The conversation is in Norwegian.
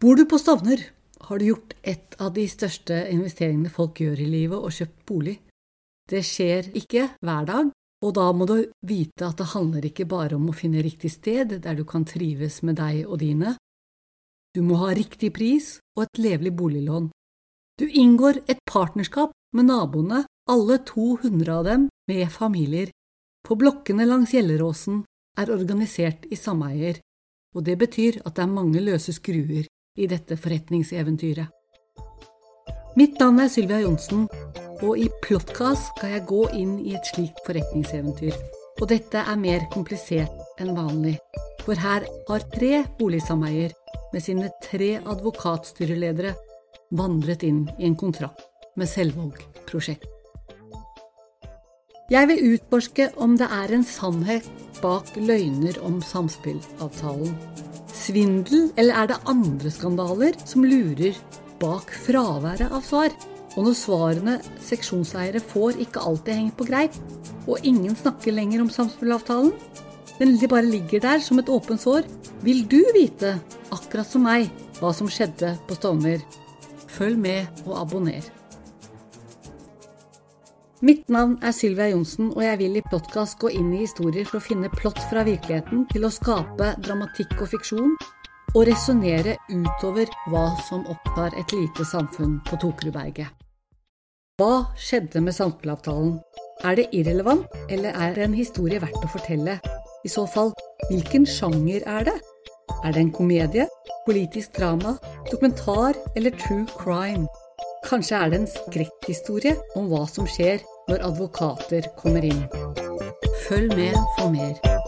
Bor du på Stovner, har du gjort et av de største investeringene folk gjør i livet, og kjøpt bolig. Det skjer ikke hver dag, og da må du vite at det handler ikke bare om å finne riktig sted der du kan trives med deg og dine. Du må ha riktig pris og et levelig boliglån. Du inngår et partnerskap med naboene, alle 200 av dem med familier. På blokkene langs Gjelleråsen er organisert i sameier, og det betyr at det er mange løse skruer i dette forretningseventyret. Mitt navn er Sylvia Johnsen, og i Plottkast skal jeg gå inn i et slikt forretningseventyr. Og dette er mer komplisert enn vanlig, for her har tre boligsameier med sine tre advokatstyreledere vandret inn i en kontrakt med Selvåg prosjekt. Jeg vil utforske om det er en sannhet bak løgner om samspillavtalen. Svindel, eller er det andre skandaler som lurer bak fraværet av svar? Og når svarene seksjonseiere får ikke alltid henger på greip, og ingen snakker lenger om samspillavtalen, den bare ligger der som et åpent sår, vil du vite, akkurat som meg, hva som skjedde på Stovner. Følg med og abonner. Mitt navn er Sylvia Johnsen, og jeg vil i podkast gå inn i historier for å finne plott fra virkeligheten til å skape dramatikk og fiksjon, og resonnere utover hva som opptar et lite samfunn på Tokerudberget. Hva skjedde med samtaleavtalen? Er det irrelevant, eller er det en historie verdt å fortelle? I så fall, hvilken sjanger er det? Er det en komedie, politisk drama, dokumentar eller true crime? Kanskje er det en skrekkhistorie om hva som skjer når advokater kommer inn. Følg med for mer.